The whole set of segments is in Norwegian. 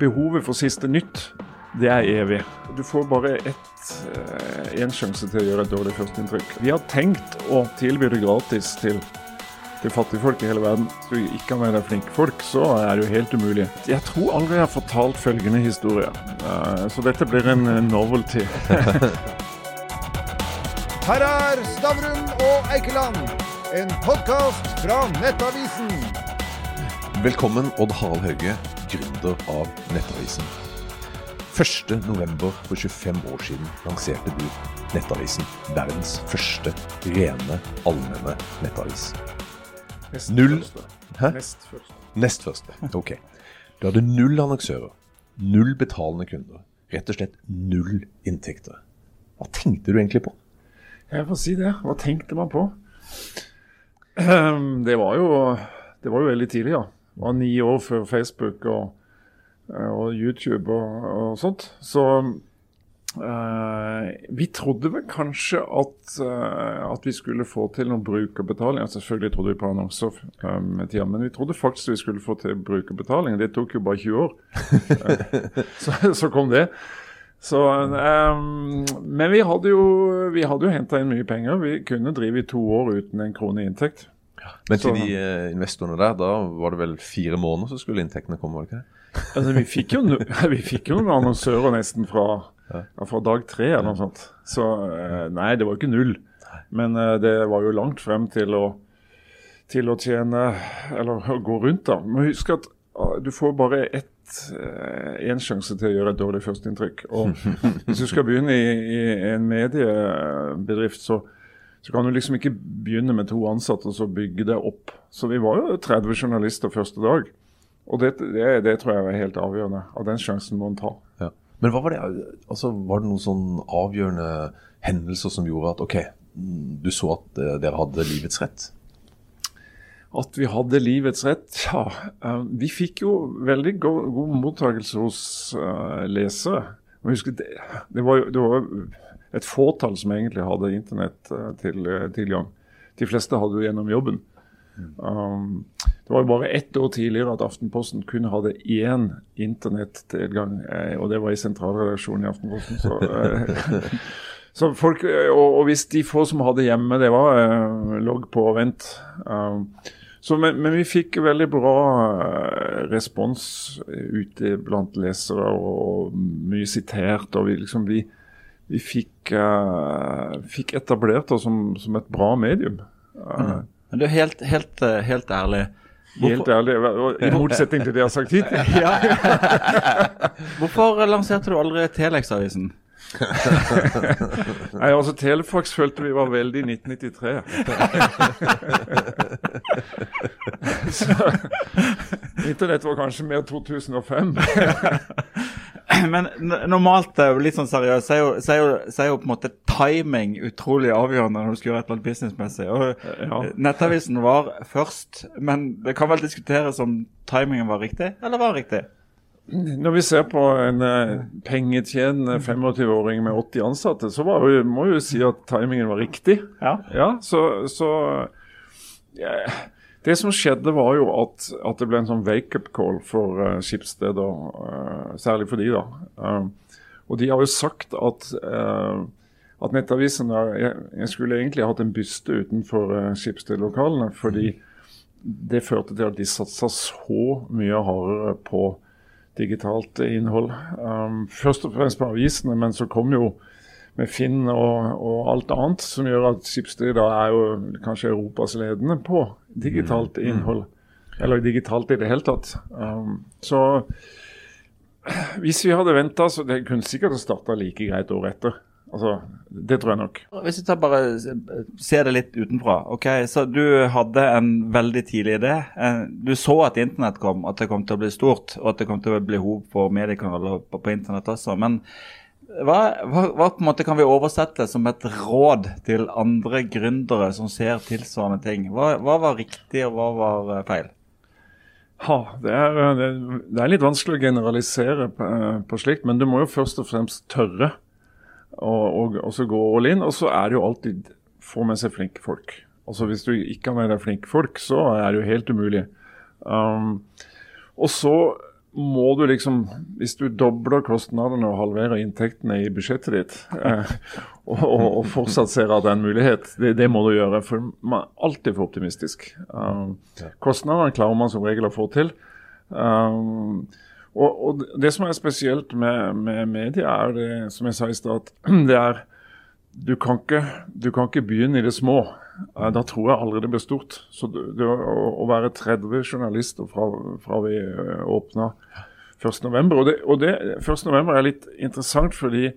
behovet for siste nytt, det er evig. Du får bare ett, én sjanse til å gjøre et dårlig førsteinntrykk. Vi har tenkt å tilby det gratis til, til fattigfolk i hele verden. Hvis du ikke har med deg flinke folk, så er det jo helt umulig. Jeg tror aldri jeg har fortalt følgende historie, Eh, så dette blir en eh, novelty. Her er Stavrum og Eikeland, en podkast fra Nettavisen. Velkommen Odd Harald Hauge, av Nettavisen. 1.11. for 25 år siden lanserte du Nettavisen, verdens første rene, allmenne nettavis. Nest Null. første. Hæ? Nest første. Nest første. Ok. Du hadde null annonsører, null betalende kunder. Rett og slett null inntekter. Hva tenkte du egentlig på? Jeg får si det. Hva tenkte man på? Ehm, Det var jo, det var jo veldig tidlig, ja. Det var ni år før Facebook og, og YouTube og, og sånt. Så eh, vi trodde vel kanskje at, eh, at vi skulle få til noen brukerbetaling. Ja, Selvfølgelig trodde vi på annonser eh, med tida, men vi trodde faktisk vi skulle få til brukerbetaling. Det tok jo bare 20 år. Eh, så, så kom det. Så, ehm, men vi hadde jo, vi hadde jo henta inn mye penger. Vi kunne drive i to år uten en krone i inntekt. Men til Så- de eh, investorene der, da var det vel fire måneder så skulle inntektene komme? var det ikke det? Altså, vi, fikk jo, vi fikk jo noen annonsører nesten fra, fra dag tre eller noe sånt. Så eh, nei, det var jo ikke null. Men eh, det var jo langt frem til å, til å tjene Eller å gå rundt, da. Men husk at ah, du får bare ett én sjanse til å gjøre et dårlig førsteinntrykk. Og hvis du skal begynne i, i en mediebedrift, så, så kan du liksom ikke begynne med to ansatte og så bygge det opp. Så vi var jo 30 journalister første dag. Og det, det, det tror jeg er helt avgjørende. Av den sjansen må en ta. Ja. Men var det, altså var det noen sånn avgjørende hendelser som gjorde at ok, mm, du så at eh, dere hadde livets rett? At vi hadde livets rett? Ja, eh, vi fikk jo veldig go god mottakelse hos uh, lesere. Men husk, det, det, var det var et fåtall som egentlig hadde internett tilgang De fleste hadde jo gjennom jobben. Um, det var jo bare ett år tidligere at Aftenposten kun hadde én internettilgang, eh, og det var i sentralredaksjonen i Aftenposten. Så, eh, så folk, eh, og, og hvis de få som hadde hjemme, det var logg på og vent. Um, så, men, men vi fikk veldig bra respons ute blant lesere, og, mye sitert. og vi liksom vi, vi fikk, uh, fikk etablert oss som, som et bra medium. Eh, Men du er helt, helt, helt ærlig. Helt ærlig, I motsetning til det jeg har sagt hittil. Hvorfor lanserte du aldri Telex-avisen? Nei, altså Telefax følte vi var veldig i 1993. Så, Internett var kanskje mer 2005. Men normalt, eh, litt sånn seriøst, så så, så er jo på en måte timing utrolig avgjørende når du skal gjøre et eller annet businessmessig. Og Ja. eh, Nettavisen var først, men det kan vel diskuteres om timingen var riktig, eller var riktig? Når vi ser på en eh, pengetjenende 25-åring med 80 ansatte, så var må vi jo si at timingen var riktig. Ja. Ja, så, så ja, Det som skjedde, var jo at, at det ble en sånn wake-up call for uh, skipssteder, uh, særlig for de da. Uh, og de har jo sagt at, uh, at Nettavisen jeg, jeg skulle egentlig hatt en byste utenfor uh, skipsstedlokalene, fordi det førte til at de satsa så mye hardere på digitalt innhold. Um, først og fremst på avisene, men så kom jo med Finn og, og alt annet, som gjør at Schibsted da er jo kanskje Europas ledende på digitalt innhold. Eller digitalt i det hele tatt. Um, så hvis vi hadde venta, så det kunne sikkert ha starta like greit året etter. Altså, Det tror jeg nok. Hvis vi tar bare ser det litt utenfra. ok, Så du hadde en veldig tidlig idé. Eh, Du så at internett kom, at det kom til å bli stort, og at det kom til å bli behov for mediekanaler på, på internett også. Men hva, hva, hva på en måte kan vi oversette som et råd til andre gründere som ser tilsvarende ting? Hva, hva var riktig, og hva var eh, feil? Ha, det, er, eh, det, er litt vanskelig å generalisere på, eh, på slikt, men du må jo først og fremst tørre å og, gå all in. Og så er det jo alltid få med seg flinke folk. Altså Hvis du ikke har med deg flinke folk, så er det jo helt umulig. Um, og så må du liksom Hvis du dobler kostnadene og halverer inntektene i budsjettet ditt, eh, og, og, fortsatt ser at det er en mulighet, det, det, må du gjøre. For man er alltid for optimistisk. Um, kostnadene klarer man som regel å få til. Um, og, og, Det som er spesielt med, med media, er det som jeg sa i stad, det er du kan, ikke, du kan ikke begynne i det små. Da tror jeg aldri det blir stort. Så det, det å, å, være 30 journalister fra, fra vi eh, åpna 1.11. Og, og det 1. er litt interessant fordi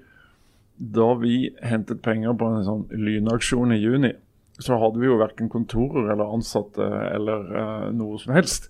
da vi hentet penger på en sånn lynaksjon i juni, så hadde vi jo verken kontorer eller ansatte eller uh, noe som helst.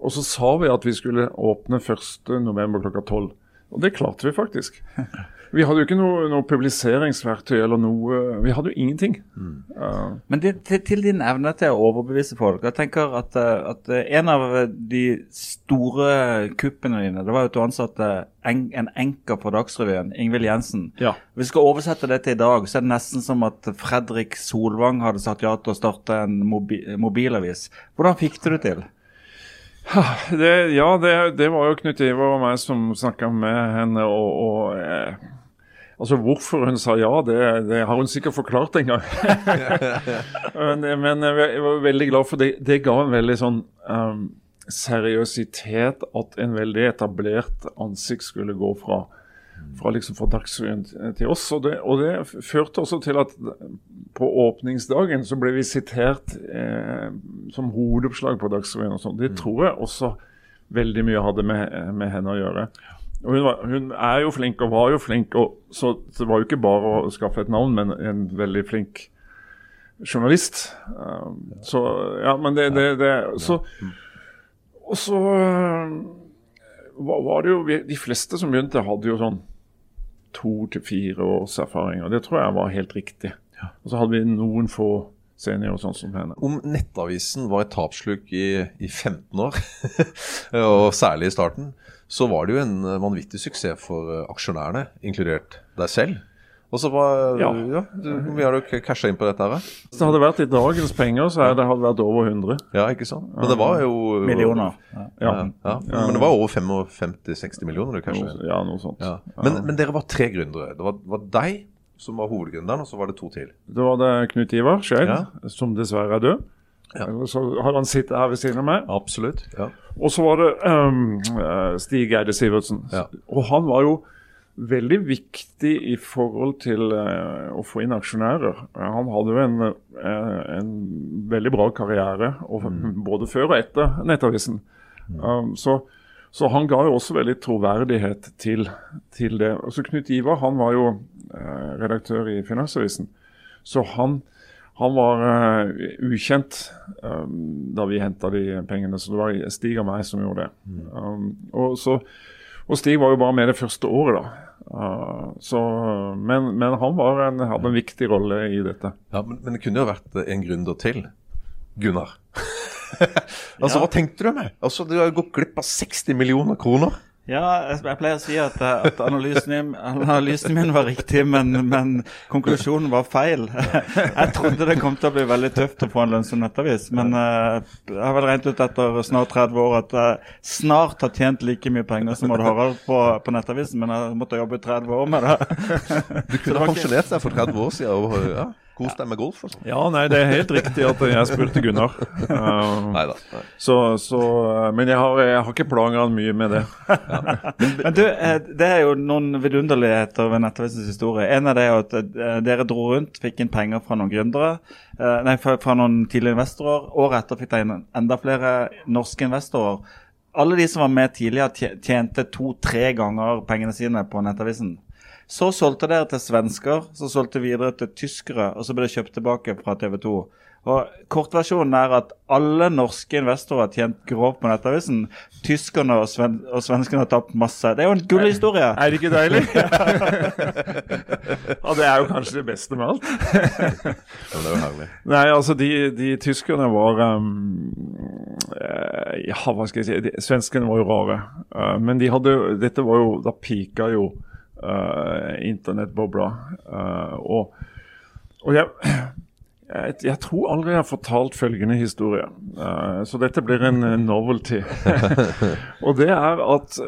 Og så sa vi at vi skulle åpne 1.11 klokka 12. Og det klarte vi faktisk. Vi hadde jo ikke noe, noe, publiseringsverktøy eller noe Vi hadde jo ingenting. Mm. Uh, Men det, til, til, din evne til å overbevise folk Jeg tenker at, at, en av de store kuppene dine Det var jo at du ansatte en, en enker på Dagsrevyen, Ingvild Jensen. Ja. Hvis vi skal oversette det til i dag, så er det nesten som at Fredrik Solvang hadde sagt ja til å starte en mobi, mobilavis. Hvordan fikk du det til? Det, ja, det, det, var jo Knut Ivar og meg som snakka med henne. og, og eh, Altså Hvorfor hun sa ja, det, det har hun sikkert forklart en gang. men, men, jeg var veldig glad for det. Det ga en veldig sånn um, seriøsitet at en veldig etablert ansikt skulle gå fra, fra, liksom fra Dagsrevyen til oss. Og det, og det, førte også til at på åpningsdagen så ble vi sitert eh, som hovedoppslag på Dagsrevyen. og sånt. Det tror jeg også veldig mye hadde med, med henne å gjøre. Og hun, var, hun, er jo flink og var jo flink, og, så, det var jo ikke bare å skaffe et navn, men en veldig flink journalist. Um, så ja, men det, det, det så, Og så uh, var det jo De fleste som begynte, hadde jo sånn to til fire års erfaring, og det tror jeg var helt riktig. Og så hadde vi noen få og sånn som henne. Om Nettavisen var et tapssluk i, i 15 år, og særlig i starten, så var det jo en eh, vanvittig suksess for eh, aksjonærene, inkludert deg selv. Og så var, ja. ja Hvor mye har du casha inn på dette? her? Hvis det hadde vært i dagens penger, så hadde det vært over 100. Ja, ikke sant? Men det var jo Millioner. Ja. ja. ja. Men det var over 55-60 millioner du casha inn. Ja, noe sånt. Men, men, dere var tre gründere. Det var, var deg som var hovedgründeren, og så var det to til. Det var det Knut Ivar Skeid, som dessverre er død. Ja. Så har han sittet her ved siden av meg. Absolutt. Ja. Og så var det um, Stig Eide Sivertsen. Ja. Og han var jo veldig viktig i forhold til uh, å få inn aksjonærer. Han hadde jo en, uh, en veldig bra karriere, og, mm. både før og etter Nettavisen. Mm. Um, så, så, han ga jo også veldig troverdighet til, til det. Og så Knut Ivar han var jo uh, redaktør i Finansavisen, så han han var uh, ukjent um, da vi henta de pengene, så det var Stig og meg som gjorde det. Um, og, så, og, Stig var jo bare med det første året, da. Uh, så, men, men, han en, hadde en viktig rolle i dette. Ja, men, men det kunne jo vært en gründer til. Gunnar. altså, ja. Hva tenkte du med? Altså, Du har jo gått glipp av 60 millioner kroner. Ja, jeg pleier å si at, at analysen, analysen, min var riktig, men, men, konklusjonen var feil. Jeg trodde det kom til å bli veldig tøft å få en lønnsom nettavis, men uh, jeg har vel regnet ut etter snart 30 år at jeg snart har tjent like mye penger som Odd Harald på, på, nettavisen, men jeg måtte jobbe i 30 år med det. Du kunne pensjonert deg for 30 år siden. Og, ja. Kos deg med golf sånn. Ja, nei, det er helt riktig at jeg spurte Gunnar. Uh, Neida, nei. så, så, men jeg har, jeg har ikke plaga mye med det. ja. Men du, eh, det er jo noen vidunderligheter ved Nettavisens historie. En av det er at eh, dere dro rundt, fikk inn penger fra noen gründere. Nei, fra, fra noen tidligere investorer. Året etter fikk dere inn enda flere norske investorer. Alle de som var med tidligere, tjente to-tre ganger pengene sine på Nettavisen. Så solgte dere til svensker, så solgte videre til tyskere, og så ble det kjøpt tilbake fra TV 2. Og Kortversjonen er at alle norske investorer har tjent grovt på Nettavisen. Tyskerne og, sven og svenskene har tapt masse. Det er jo en gullhistorie. Er det ikke deilig? ja, det er jo kanskje det beste med alt. ja, det er jo herlig. Nei, altså, de, de tyskerne var um, Ja, hva skal jeg si de, Svenskene var jo rare. Uh, men de hadde Dette var jo Da pika jo uh, internettbobla. Uh, og, og jeg, jeg, jeg tror aldri jeg har fortalt følgende historie, uh, så dette blir en novelty. og det er at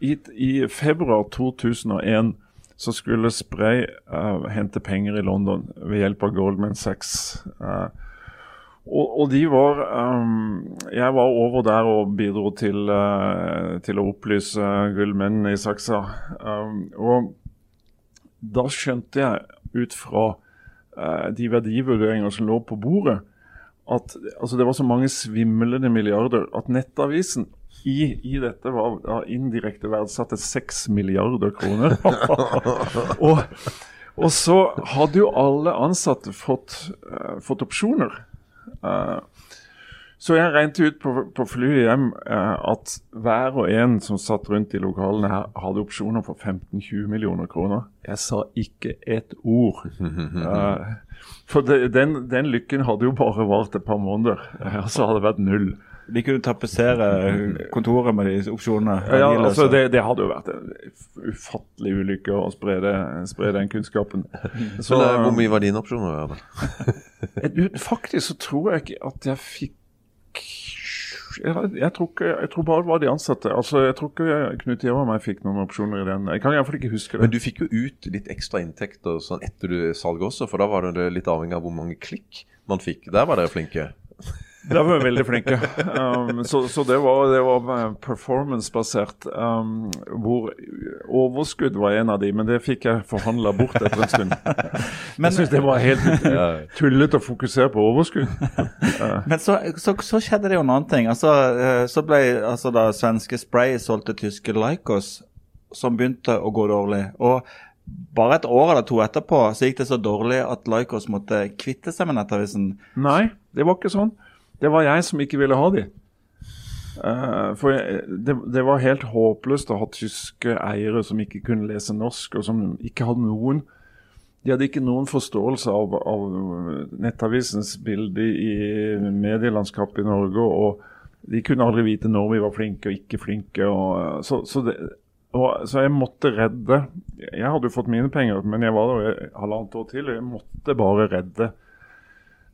i, i februar 2001 så skulle Spray hente penger i London ved hjelp av Goldman Sachs. Eh, og, og de var um, Jeg var over der og bidro til, uh, til å opplyse gullmennene i saksa. Um, og da skjønte jeg ut fra uh, de verdivurderinger som lå på bordet, at altså, det var så mange svimlende milliarder at Nettavisen i, i dette var ja, indirekte verdsatt til 6 milliarder kroner. og, og så hadde jo alle ansatte fått, uh, fått opsjoner. Eh, så jeg regnet ut på, på flyet hjem eh, at hver og en som satt rundt i lokalene her, hadde opsjoner for 15-20 millioner kroner. Jeg sa ikke et ord. Eh, for den, den lykken hadde jo bare vart et par måneder. Så hadde det vært null. De kunne tapetsere kontoret med de opsjonene. Ja, altså det, det hadde jo vært en ufattelig ulykke å spre, det, spre den kunnskapen. Så, Men, eh, hvor mye var dine opsjoner? Faktisk så tror jeg ikke at jeg fikk jeg, jeg, tror ikke, jeg tror bare det var de ansatte. Altså, Jeg tror ikke Knut Ivar og meg fikk noen opsjoner i den. Jeg kan iallfall ikke huske det. Men du fikk jo ut litt ekstra inntekter sånn etter du salget også, for da var det litt avhengig av hvor mange klikk man fikk. Der var dere flinke. Der var vi veldig flinke. Um, så så det var, det var eh, performance-basert. Um, hvor overskudd var en av de, men det fikk jeg forhandla bort etter en stund. Men- jeg syns det var helt tullete å fokusere på overskudd. Men så, så, så skjedde det jo en annen ting. Altså, eh, så ble altså da svenske Spray solgt til tyske Lycos, som begynte å gå dårlig. Og bare et år eller to etterpå så gikk det så dårlig at Lycos måtte kvitte seg med Nettavisen. Nei, det var ikke sånn. Det var jeg som ikke ville ha de. Uh, for jeg, det, det var helt håpløst å ha tyske eiere som ikke kunne lese norsk, og som ikke hadde noen De hadde ikke noen forståelse av, av Nettavisens bilde i medielandskapet i Norge. og De kunne aldri vite når vi var flinke og ikke flinke. Og, så, så, det, og, så jeg måtte redde Jeg hadde jo fått mine penger, men jeg var der halvannet år til. og Jeg måtte bare redde eh,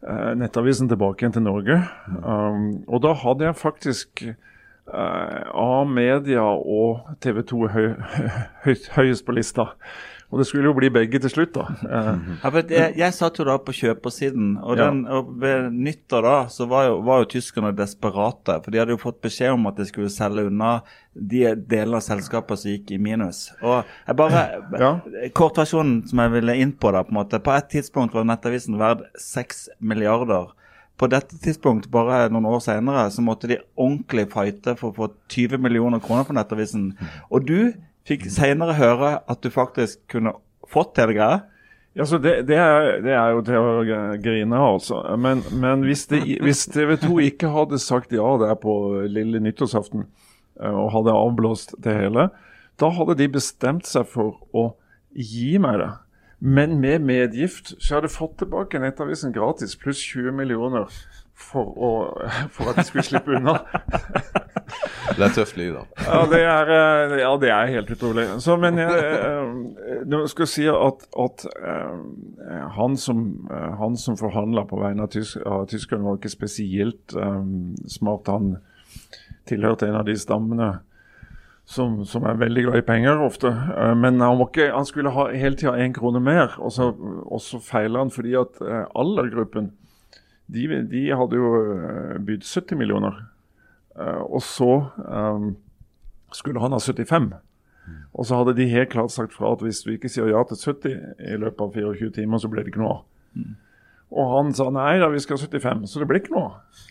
Nettavisen tilbake igjen til Norge. Um, og da hadde jeg faktisk uh, A-media og TV 2 høy, høy, høyest på lista. Og det skulle jo bli begge til slutt, da. Ja, jeg, jeg satt jo da på kjøpersiden, og, Ja. og ved nyttår da så var jo, var jo tyskerne desperate. For de hadde jo fått beskjed om at de skulle selge unna de delene av selskapet som gikk i minus. Og jeg bare, Ja. Kortversjonen som jeg ville inn på, da, på en måte, på et tidspunkt var Nettavisen verd 6 milliarder. På dette tidspunkt, bare noen år senere, så måtte de ordentlig fighte for å få 20 millioner kroner for Nettavisen. Og du fikk senere høre at du faktisk kunne fått hele greia. Ja, så det, det, er, det er jo til å grine av, altså. Men, men hvis, det, TV 2 ikke hadde sagt ja der på lille nyttårsaften, eh, og hadde avblåst det hele, da hadde de bestemt seg for å gi meg det. Men med medgift. Så jeg hadde fått tilbake Nettavisen gratis, pluss 20 millioner for, å, for at de skulle slippe unna. Det er tøft liv, da. Ja, det er, eh, ja, det er helt utrolig. Så, men jeg, jeg nå skal si at, at eh, han som, eh, han som forhandla på vegne av, tysk, av tyskerne, var ikke spesielt um, smart. Han tilhørte en av de stammene som, som er veldig glad i penger ofte. Eh, men han, ikke, han skulle ha hele tida én krone mer, og så, og så feiler han fordi at eh, Aller-gruppen de, de hadde jo eh, bydd 70 millioner. Eh, og så um, skulle han ha 75. Og så hadde de helt klart sagt fra at hvis du ikke sier ja til 70 i løpet av 24 timer, så ble det ikke noe av. Og han sa nei da, vi skal ha 75, så det ble ikke noe.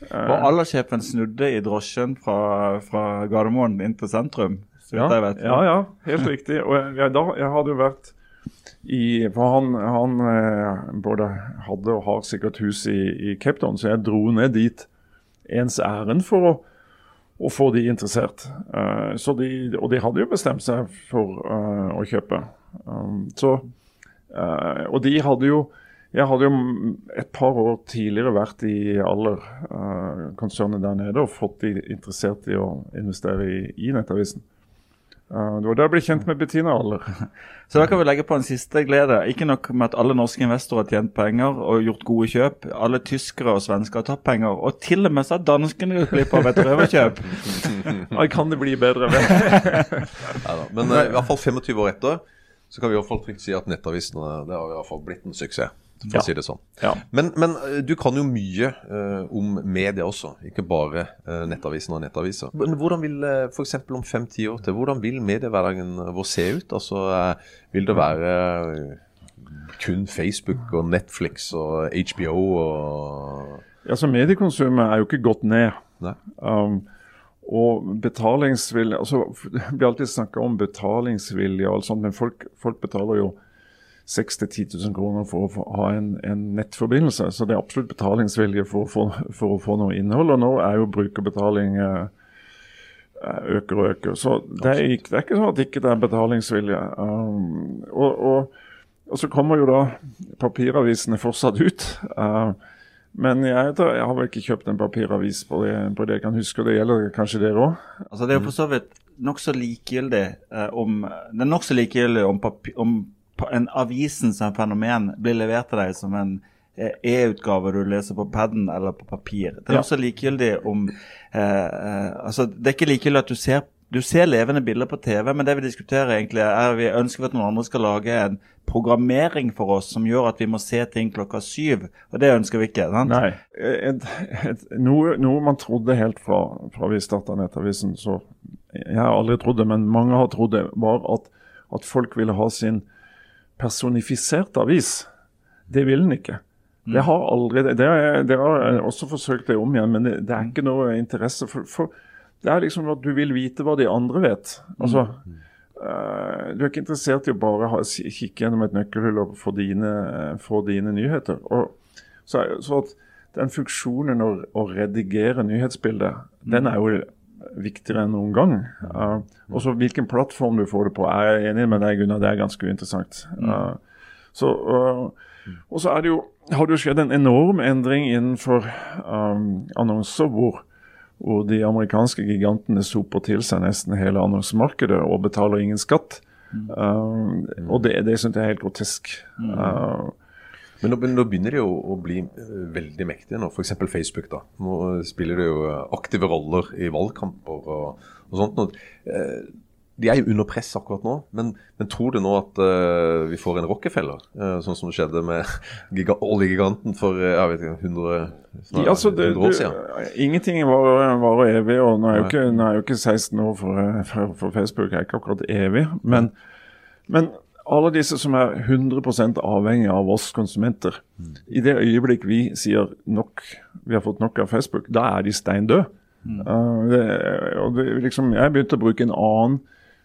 Eh, Og alderssjefen snudde i drosjen fra, fra Gardermoen inn til sentrum. Så vidt ja, jeg vet. ja, ja, helt riktig. Og jeg, jeg, da, jeg hadde jo vært i For han, han eh, både hadde og har sikkert hus i, i Cape Town, så jeg dro ned dit ens ærend for å, å få de interessert. Uh, de, og de hadde jo bestemt seg for uh, å kjøpe. Um, så, uh, og de hadde jo jeg hadde jo et par år tidligere vært i Aller-konsernet der nede og fått de interessert i å investere i, i Nettavisen. Uh, det var da jeg ble kjent med Bettina Aller. Så da kan vi legge på en siste glede. Ikke nok med at alle norske investorer har tjent penger og gjort gode kjøp. Alle tyskere og svensker har tatt penger. Og til og med så har danskene gått glipp av et røverkjøp. Nei, kan det bli bedre? Neida. Men eh, i hvert fall 25 år etter så kan vi i hvert fall trygt si at Nettavisene det har i hvert fall blitt en suksess. For Ja. å si det sånn. Ja. Men, men eh, du kan jo mye uh, om media også, ikke bare uh, Nettavisen og nettaviser. Men hvordan vil uh, f.eks. om fem-ti år til, hvordan vil mediehverdagen vår se ut? Altså, uh, Vil det være kun Facebook og Netflix og HBO og Altså, Mediekonsumet er jo ikke gått ned. Nei. Um, og betalingsvilje altså, Det blir alltid snakka om betalingsvilje og alt sånt, men folk, folk betaler jo 6 000-10 000 kroner for å ha en, en nettforbindelse. Så det er absolutt betalingsvilje for, få- for å få noe innhold. Og nå er jo brukerbetaling eh, øker og øker. Så det er, ikke, det er ikke sånn at ikke det er betalingsvilje. Um, og, og, og så kommer jo da papiravisene fortsatt ut. Uh, men jeg, jeg har vel ikke kjøpt en papiravis på det, på det jeg kan huske, og det gjelder kanskje dere òg. Altså Det er jo for så vidt nokså likegyldig eh, om Det er nokså likegyldig om, papir, om en avisen som fenomen blir levert til deg som en eh, e-utgave du leser på paden eller på papir. Det er Ja. også likegyldig om eh, eh, altså Det er ikke likegyldig at du ser du ser levende bilder på TV, men det vi diskuterer egentlig er vi ønsker at noen andre skal lage en programmering for oss som gjør at vi må se ting klokka syv. Og det ønsker vi ikke. sant? Nei. Et, et, noe, noe man trodde helt fra, fra vi starta Nettavisen, så Jeg har aldri trodd det, men mange har trodd det, var at, at folk ville ha sin personifiserte avis. Det vil den ikke. Det har aldri, det er, det har også forsøkt det om igjen, men det, det er ikke noe interesse. For, for Det er liksom at du vil vite hva de andre vet. Altså, Uh, Du er ikke interessert i å bare ha, kikke gjennom et nøkkelhull og få dine, få dine nyheter. Og, så, er- så at den funksjonen å, å redigere nyhetsbildet, den er jo viktigere enn noen gang. Uh, og så hvilken plattform du får det på, er jeg enig med deg, Gunnar. Det er ganske uinteressant. Uh, så, uh, og så er det jo, har det jo skjedd en enorm endring innenfor um, annonser, hvor, hvor de amerikanske gigantene soper til seg nesten hele annonsemarkedet og betaler ingen skatt. Uh, og det, det syns jeg er helt grotesk. Uh, Men nå, nå begynner det jo å bli eh, veldig mektige nå, f.eks. Facebook. da. Nå spiller det jo eh, aktive roller i valgkamper og, og sånt. Eh, de er jo under press akkurat nå, men, men tror du nå at uh, vi får en Rockefeller? Uh, sånn som det skjedde med giga oljegiganten for eh, jeg vet ikke, 100, snart, Ja, altså, det, 100 år du, siden? ingenting varer, var evig, og nå er, jo ikke, nå er jo ikke 16 år for, for, for Facebook er ikke akkurat evig. Men, men alle disse som er 100% avhengig av oss konsumenter, i det øyeblikk vi sier nok, vi har fått nok av Facebook, da er de stein døde. Uh, og det, liksom, jeg begynte å bruke en annen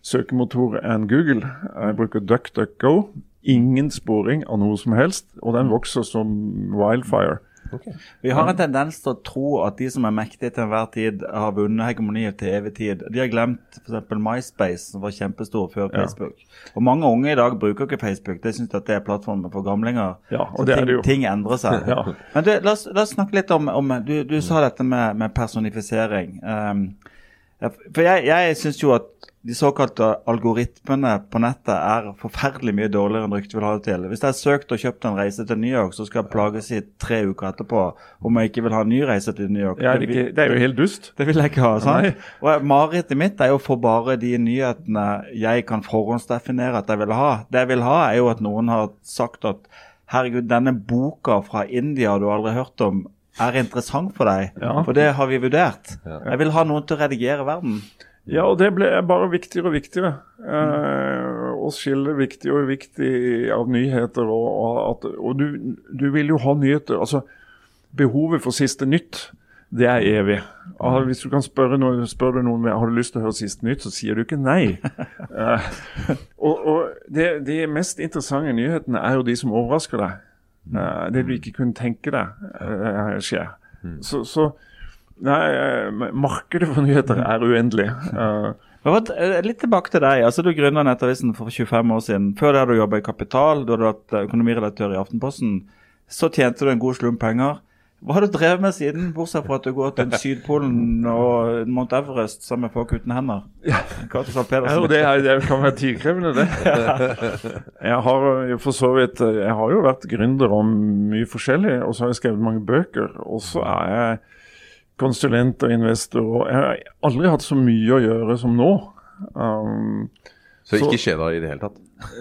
søkemotor enn Google. Jeg bruker DuckDuckGo. Ingen sporing av noe som helst, og den vokser som wildfire. Vi har en tendens til å tro at de som er mektige til enhver tid, har vunnet hegemoniet til evig tid. De har glemt f.eks. MySpace, som var kjempestor før Ja. Facebook. Og mange unge i dag bruker ikke Facebook. De syns at det er plattformen for gamlinger. Ja, og Så det er ting, det jo. ting endrer seg. Ja. Men du, la, oss, la oss snakke litt om, om Du, du sa dette med, med personifisering. Um, for jeg, jeg syns jo at de såkalte algoritmene på nettet er forferdelig mye dårligere enn ryktet vil ha det til. Hvis jeg har søkt og kjøpt en reise til New York, så skal jeg plages i tre uker etterpå om jeg ikke vil ha en ny reise til New York. Ja, det, er ikke, det er jo helt dust. Det vil jeg ikke ha. Nei. sant? Og Marerittet mitt er jo å få bare de nyhetene jeg kan forhåndsdefinere at jeg vil ha. Det jeg vil ha, er jo at noen har sagt at herregud, denne boka fra India du aldri har hørt om, er interessant for deg. Ja. For det har vi vurdert. Jeg vil ha noen til å redigere verden. Ja, og det ble bare viktigere og viktigere. Eh, å skille viktig og uviktig av nyheter. Og, og, at, og du, du vil jo ha nyheter. Altså, behovet for siste nytt, det er evig. Ah, hvis du kan spørre noen, spør du noen har du lyst til å høre siste nytt, så sier du ikke nei. Eh, og og det, de mest interessante nyhetene er jo de som overrasker deg. Eh, det du ikke kunne tenke deg uh, skjer. Så, så Nei, eh, markedet for nyheter er uendelig. Eh, litt tilbake til deg. altså Du grunna Nettavisen for 25 år siden. Før det hadde du jobba i Kapital, du hadde vært eh, økonomiredaktør i Aftenposten. Så tjente du en god slump penger. Hva har du drevet med siden, bortsett fra at du går til Sydpolen og Mount Everest sammen med folk uten hender? Ja. Ja, det, er, det kan være tidkrevende, det. Jeg har jo for så vidt Jeg har jo vært gründer om mye forskjellig, og så har jeg skrevet mange bøker. Og så er jeg konsulent og investor, og jeg har aldri hatt så mye å gjøre som nå. Um, Så ikke Så- kjeder deg i det hele tatt?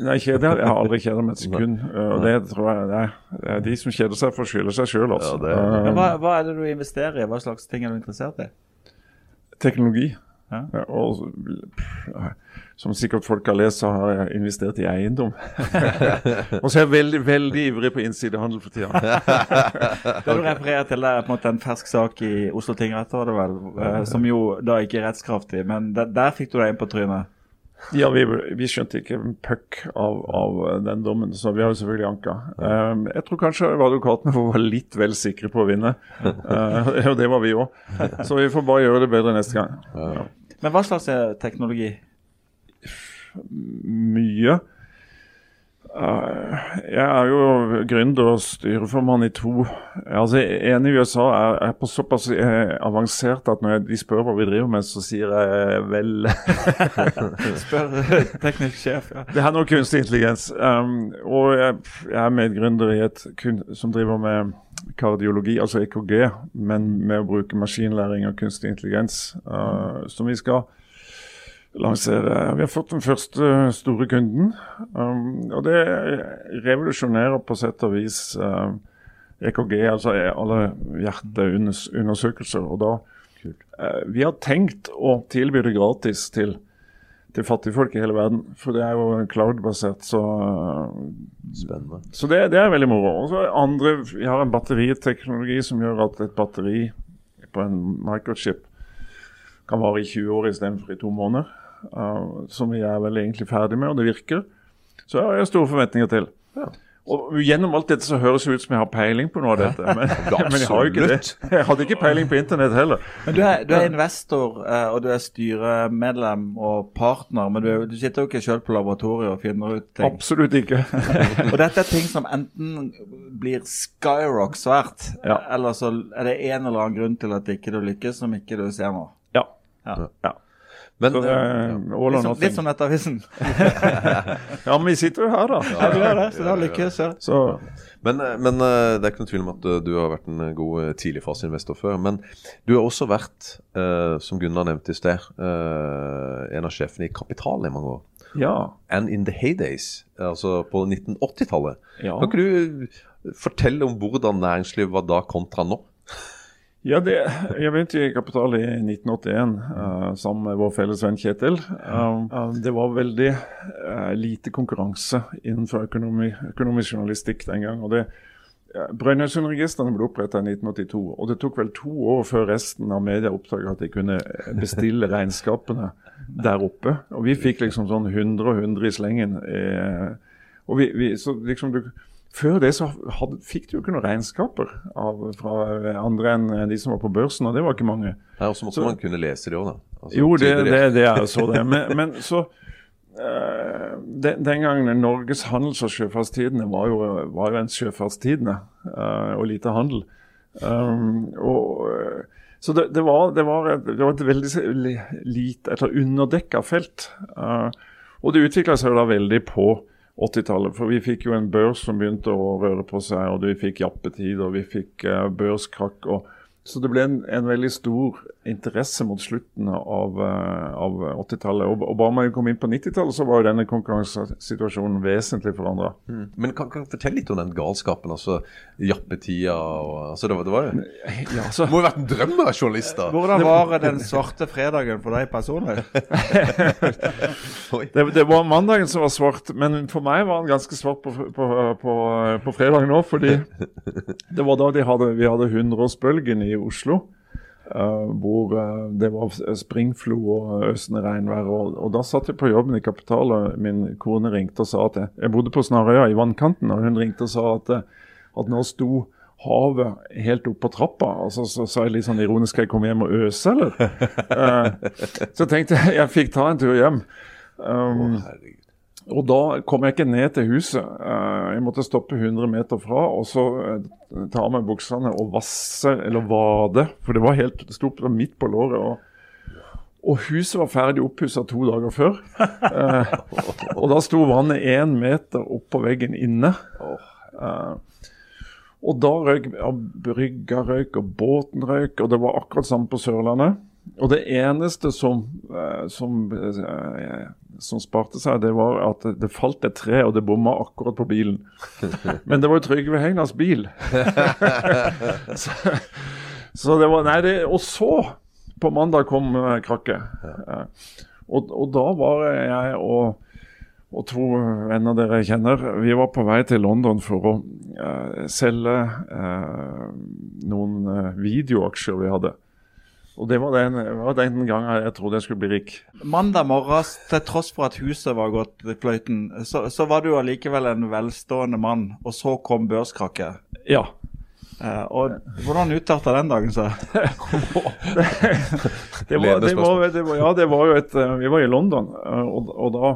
nei, kjeder, jeg har aldri kjeda meg et sekund. Og det tror jeg det er, det er de som kjeder seg, får skylde seg sjøl, altså. Ja, det er- Um, hva, hva er det du investerer i? Hva slags ting er du interessert i? teknologi. Ja. Og som sikkert folk har lest, så har jeg investert i eiendom. og så er jeg veldig veldig ivrig på innsidehandel for tida. Det du refererer til, er på en måte en fersk sak i Oslo tingrett, var det vel, eh, som jo da ikke er rettskraftig. Men der, der fikk du deg inn på trynet. Ja, vi, vi skjønte ikke en puck av, av den dommen, så vi har jo selvfølgelig anka. Um, jeg tror kanskje advokatene var litt vel sikre på å vinne. Uh, og det var vi òg. Så vi får bare gjøre det bedre neste gang. Men hva slags eh, teknologi? mye. Jeg er jo gründer og styreformann i to altså En i USA er, er på såpass eh, avansert at når jeg, de spør hva vi driver med, så sier jeg vel Spør teknisk sjef. ja. Det er noe kunstig intelligens. Um, og jeg, jeg er medgründer i et kun, som driver med kardiologi, altså EKG, men med å bruke maskinlæring og kunstig intelligens, uh, som vi skal lansere. Vi har fått den første store kunden, um, og det revolusjonerer på sett og vis uh, EKG, altså alle hjerteundersøkelser. Og da uh, Vi har tenkt å tilby det gratis til til fattigfolk i hele verden. For det er jo cloud-basert, så, Spennende. så det, det er veldig moro. Og så andre, Vi har en batteriteknologi som gjør at et batteri på en microchip kan vare i 20 år istedenfor i to måneder. Uh, som vi er vel egentlig ferdig med, og det virker. Så har jeg store forventninger til. Og Gjennom alt dette så høres det ut som jeg har peiling på noe av dette, men, men jeg har jo ikke det. Jeg hadde ikke peiling på internett heller. Men du er, du er investor, eh, og du er styremedlem og partner, men du, er- du sitter jo ikke selv på laboratoriet og finner ut ting. Absolutt ikke. Og dette er ting som enten blir skyrock svært, Ja. eller så er det en eller annen grunn til at ikke du lykkes, som ikke du ser nå. Ja. Ja. ja. Men Så uh, eh, all or Litt som, Nettavisen. Ja, men vi sitter jo her, da. Ja, vi gjør det, så da lykkes jeg. Så Men, men eh, det er ikke noen tvil om at eh, du har vært en eh, god eh, tidligfaseinvestor før. Men du har også vært, uh, som Gunnar nevnte i sted, uh, en av sjefene i Kapital i mange år. ja. And in the heydays, altså på 1980-tallet. Ja. Kan ikke du eh, fortelle om hvordan næringslivet var da kontra nå? Ja, det, jeg begynte i Kapital i 1981 uh, sammen med vår felles venn Kjetil. Um, uh, det var veldig uh, lite konkurranse innenfor økonomi, økonomisk journalistikk den gang. og det Brønnøysundregistrene ble opprettet i 1982, og det tok vel to år før resten av media oppdaget at de kunne bestille regnskapene der oppe. Og vi fikk liksom sånn 100 og 100 i slengen. Eh, og vi, vi, så liksom du, før det så hadde, fikk du jo ikke noen regnskaper av, fra andre enn de som var på børsen, og det var ikke mange. Her også måtte man kunne lese det òg, da. Altså, Jo, det, det, det er jo så det. Men, men så eh, den, den gangen Norges handels- og sjøfartstidene var jo, var jo en sjøfartstidene eh, og lite handel. Um, og, eh, så det, det, var, det, var et, det var et veldig lite, eller underdekka felt. Uh, og det utvikla seg jo da veldig på 80-tallet. For vi fikk jo en børs som begynte å røre på seg, og vi fikk jappetid, og vi fikk eh, børskrakk. og så det ble en, en veldig stor interesse mot slutten av, eh, av 80-tallet. Og, og bare man kom inn på 90-tallet, så var jo denne konkurransesituasjonen vesentlig forandra. Mm. Men kan, kan du fortelle litt om den galskapen? altså Jappetida og altså, det, var, det var jo Ja, altså, Det må jo ha vært en drøm å være journalist, da. Hvordan var den svarte fredagen for deg personlig? Det, det var mandagen som var svart, men for meg var den ganske svart på, på, på, på fredagen òg. Fordi det var da de hadde, vi hadde 100-årsbølgen i Oslo. Eh, hvor eh, det var springflo og øsende regnvær. Og, og da satt jeg på jobben i Kapital, og min kone ringte og sa at jeg, jeg bodde på Snarøya i vannkanten, og hun ringte og sa at, eh, at nå sto havet helt opp på trappa. Og så så sa jeg litt sånn ironisk skal jeg komme hjem og øse, eller? uh, så tenkte jeg jeg fikk ta en tur hjem. Um. Og da kom jeg ikke ned til huset. Eh, Jeg måtte stoppe 100 meter fra og så ta av meg buksene og vasse, eller vade, for det var helt, det sto midt på låret. Og, og huset var ferdig oppussa to dager før. Eh, og da sto vannet én meter oppå veggen inne. Eh, og da røyk brygga røyk, og båten røyk, og det var akkurat samme på Sørlandet. Og det eneste som, eh, som, eh, som sparte seg, det var at det- falt et tre, og det bomma akkurat på bilen. Men det var jo Trygve Hegnas bil. så, så det var Nei, det Og så, på mandag, kom eh, krakket. Eh, og, og da var jeg og og to venner dere kjenner, vi var på vei til London for å uh, selge uh, noen uh, videoaksjer vi hadde. Og det var den, var den gangen jeg trodde jeg skulle bli rik. Mandag morges, til tross for at huset var gått i fløyten, så, så var du allikevel en velstående mann, og så kom børskrakket. Ja. Eh, og hvordan utarta den dagen seg? Det var, det var, det var, ja, det var jo et eh, Vi var i London, eh, og, og da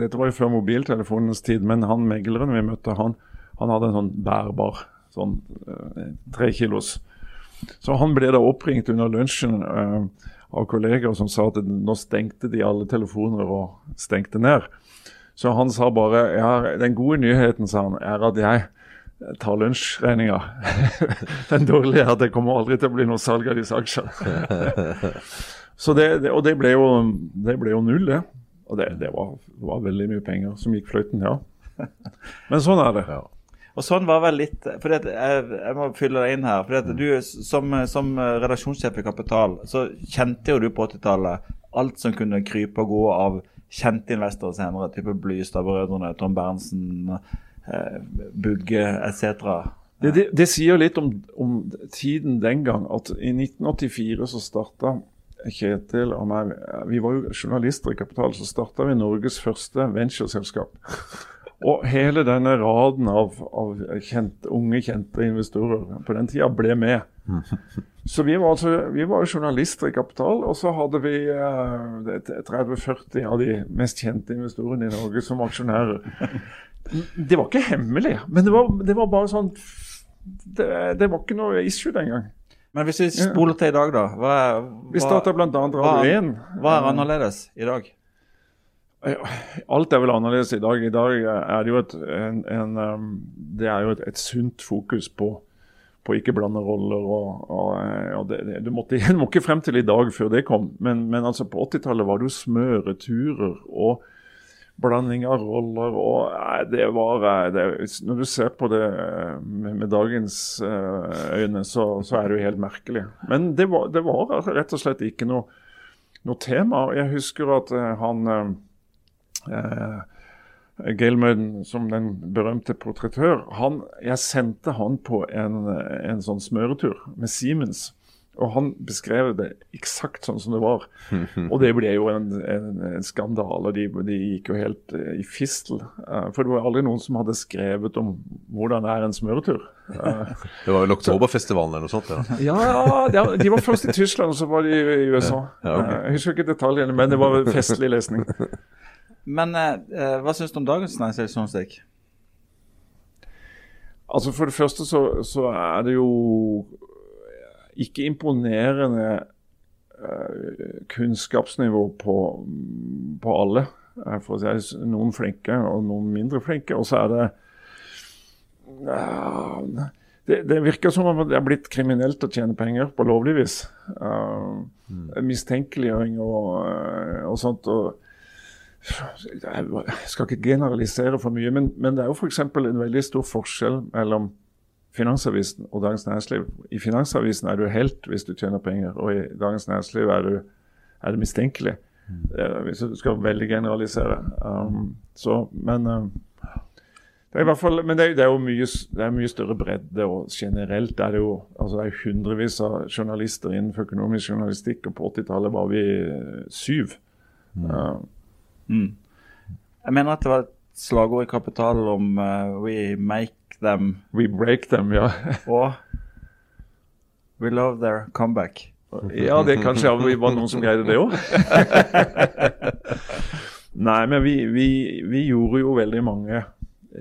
Dette var jo før mobiltelefonens tid, men han megleren vi møtte, han, han hadde en sånn bærbar, sånn eh, tre kilos. Så han ble da oppringt under lunsjen eh, av kolleger som sa at nå stengte de alle telefoner og stengte ned. Så han sa bare ja, den gode nyheten sa han, er at jeg tar lunsjregninga. den dårlige er at det kommer aldri til å bli noe salg av disse aksjene. Så det, det, og det ble, jo, det ble jo null, det. Og det, det var, var veldig mye penger som gikk fløyten, ja. Men sånn er det. Ja. Og sånn var vel litt fordi at jeg, jeg må fylle deg inn her. fordi at du Som, som redaksjonssjef i Kapital så kjente jo du på 80-tallet alt som kunne krype og gå av kjente investorer senere. Type Blystad-brødrene, Tom Berntsen, eh, Bugge etc. Det, det, det sier litt om, om tiden den gang. At i 1984 så starta Kjetil og meg Vi var jo journalister i Kapital, så starta vi Norges første ventureselskap. Og hele denne raden av, av kjente, unge, kjente investorer på den tida ble med. Så vi var, altså, vi var journalister i Kapital, og så hadde vi eh, 30-40 av de mest kjente investorene i Norge som aksjonærer. Det var ikke hemmelig, men det var, det var bare sånn det, det var ikke noe issue den gang. Men hvis vi spoler til i dag, da. Hva, er- Vi starter starta bl.a. hva- Radio 1. Hva er annerledes i dag? Alt er vel annerledes i dag. I dag er det jo et, en, en, um, det jo et, et sunt fokus på, på ikke blande roller. og, og, og det, det, du, måtte, du må ikke frem til i dag før det kom, men, men altså på 80-tallet var det jo smøreturer og blanding av roller. og det var, eh, det, Når du ser på det eh, med, med dagens eh, øyne, så, så er det jo helt merkelig. Men det var, det var rett og slett ikke noe, noe tema. Jeg husker at han eh, eh, som den berømte portrettør, han, jeg sendte han på en, en sånn smøretur med Siemens. Og han beskrev det eksakt sånn som det var. Og det ble jo en, en, en skandale. De, de gikk jo helt eh, i fistel. Eh, for det var aldri noen som hadde skrevet om hvordan det er en smøretur. Det var vel Oktoberfestivalen eller noe sånt? Ja. ja, de- de var først i Tyskland, og så var de i USA. Ja, Jeg husker ikke detaljene, men det var festlig lesning. Men eh, eh, hva syns du om dagens næringslivsjournalistikk? Altså For det første så, så er det jo ikke imponerende eh, kunnskapsnivå på, på alle. eh, For å si noen flinke og noen mindre flinke. Og så er det uh, det, det virker som om det er blitt kriminelt å tjene penger på lovlig vis. Eh, Mistenkeliggjøring og, eh, og sånt. og jeg skal ikke generalisere for mye, men, men det er jo f.eks. en veldig stor forskjell mellom Finansavisen og Dagens Næringsliv. I Finansavisen er du helt hvis du tjener penger, og i Dagens Næringsliv er du, er det mistenkelig. Eh, hvis du skal veldig generalisere. Um, så, men eh, det er i hvert fall, men det er, det er jo mye, det er mye større bredde, og generelt er det jo altså det er hundrevis av journalister innenfor økonomisk journalistikk, og på 80-tallet var vi syv. syv. Uh, Mm. Jeg mener at det var et slagord i Kapital om uh, 'we make them' we break them, ja. og 'we love their comeback'. Ja, det kanskje ja, vi var noen som greide det òg. Nei, men vi, vi, vi gjorde jo veldig mange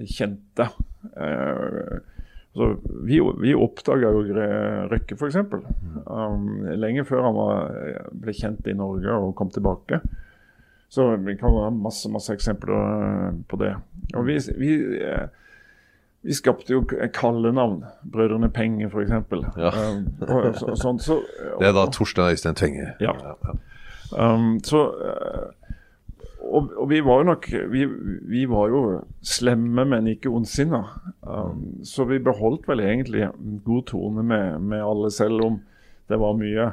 kjente. Uh, så vi, vi oppdaga jo Røkke, f.eks. Um, lenge før han var, ble kjent i Norge og kom tilbake. Så vi kan ha masse masse eksempler eh, på det. Og vi, vi, eh, vi skapte jo kallenavn. Brødrene Penge, f.eks. Ja. Um, og, så, sånn, så, Det er da Torstein Øystein Tvenge. Ja. Um, så eh, og, og vi var jo nok vi, vi var jo slemme, men ikke ondsinna. Um, så vi beholdt vel egentlig god tone med, med alle, selv om det var mye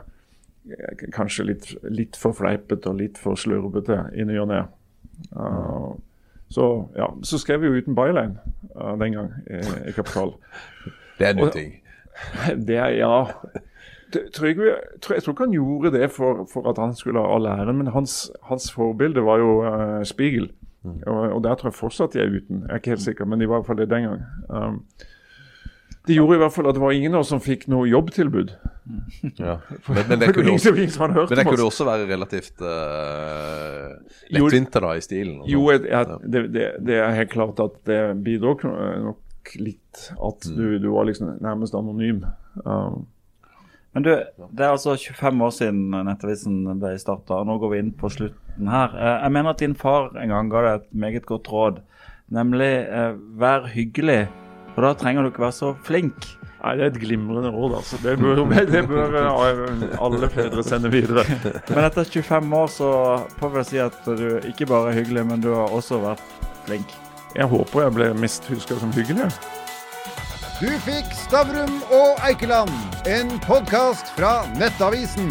Kanskje litt, litt for fleipete og litt for slurvete i ny og ne. Uh, så ja, så skrev vi jo uten byline uh, den gang i, i Kapital. Det er en ting. Det er, ja Trygve, tr- jeg tror ikke han gjorde det for, for at han skulle ha all æren, men hans, hans forbilde var jo uh, Spiegel. Og, og der tror jeg fortsatt de er uten. Jeg er ikke helt sikker, men de var i hvert fall det den gang. Um, de gjorde i hvert fall at det var ingen av oss som fikk noe jobbtilbud. Ja. Men, men, det kunne også, ingen som hadde hørt men det om kunne oss. også være relativt uh, lettvint da i stilen. og Jo, sånn. jeg, jeg, det, det, det er helt klart at det bidro nok litt. At du, du var liksom nærmest anonym. Um, Men du, det er altså 25 år siden Nettavisen ble starta, og nå går vi inn på slutten her. Eh, Jeg mener at din far en gang ga deg et meget godt råd, nemlig eh, vær hyggelig, for da trenger du ikke være så flink. Nei, Det er et glimrende råd. altså. Det bør, det bør eh, alle fedre sende videre. Men etter 25 år så får vi si at du ikke bare er hyggelig, men du har også vært flink. Jeg håper jeg ble mest huska som hyggelig. Du fikk Stavrum og Eikeland, en podkast fra Nettavisen.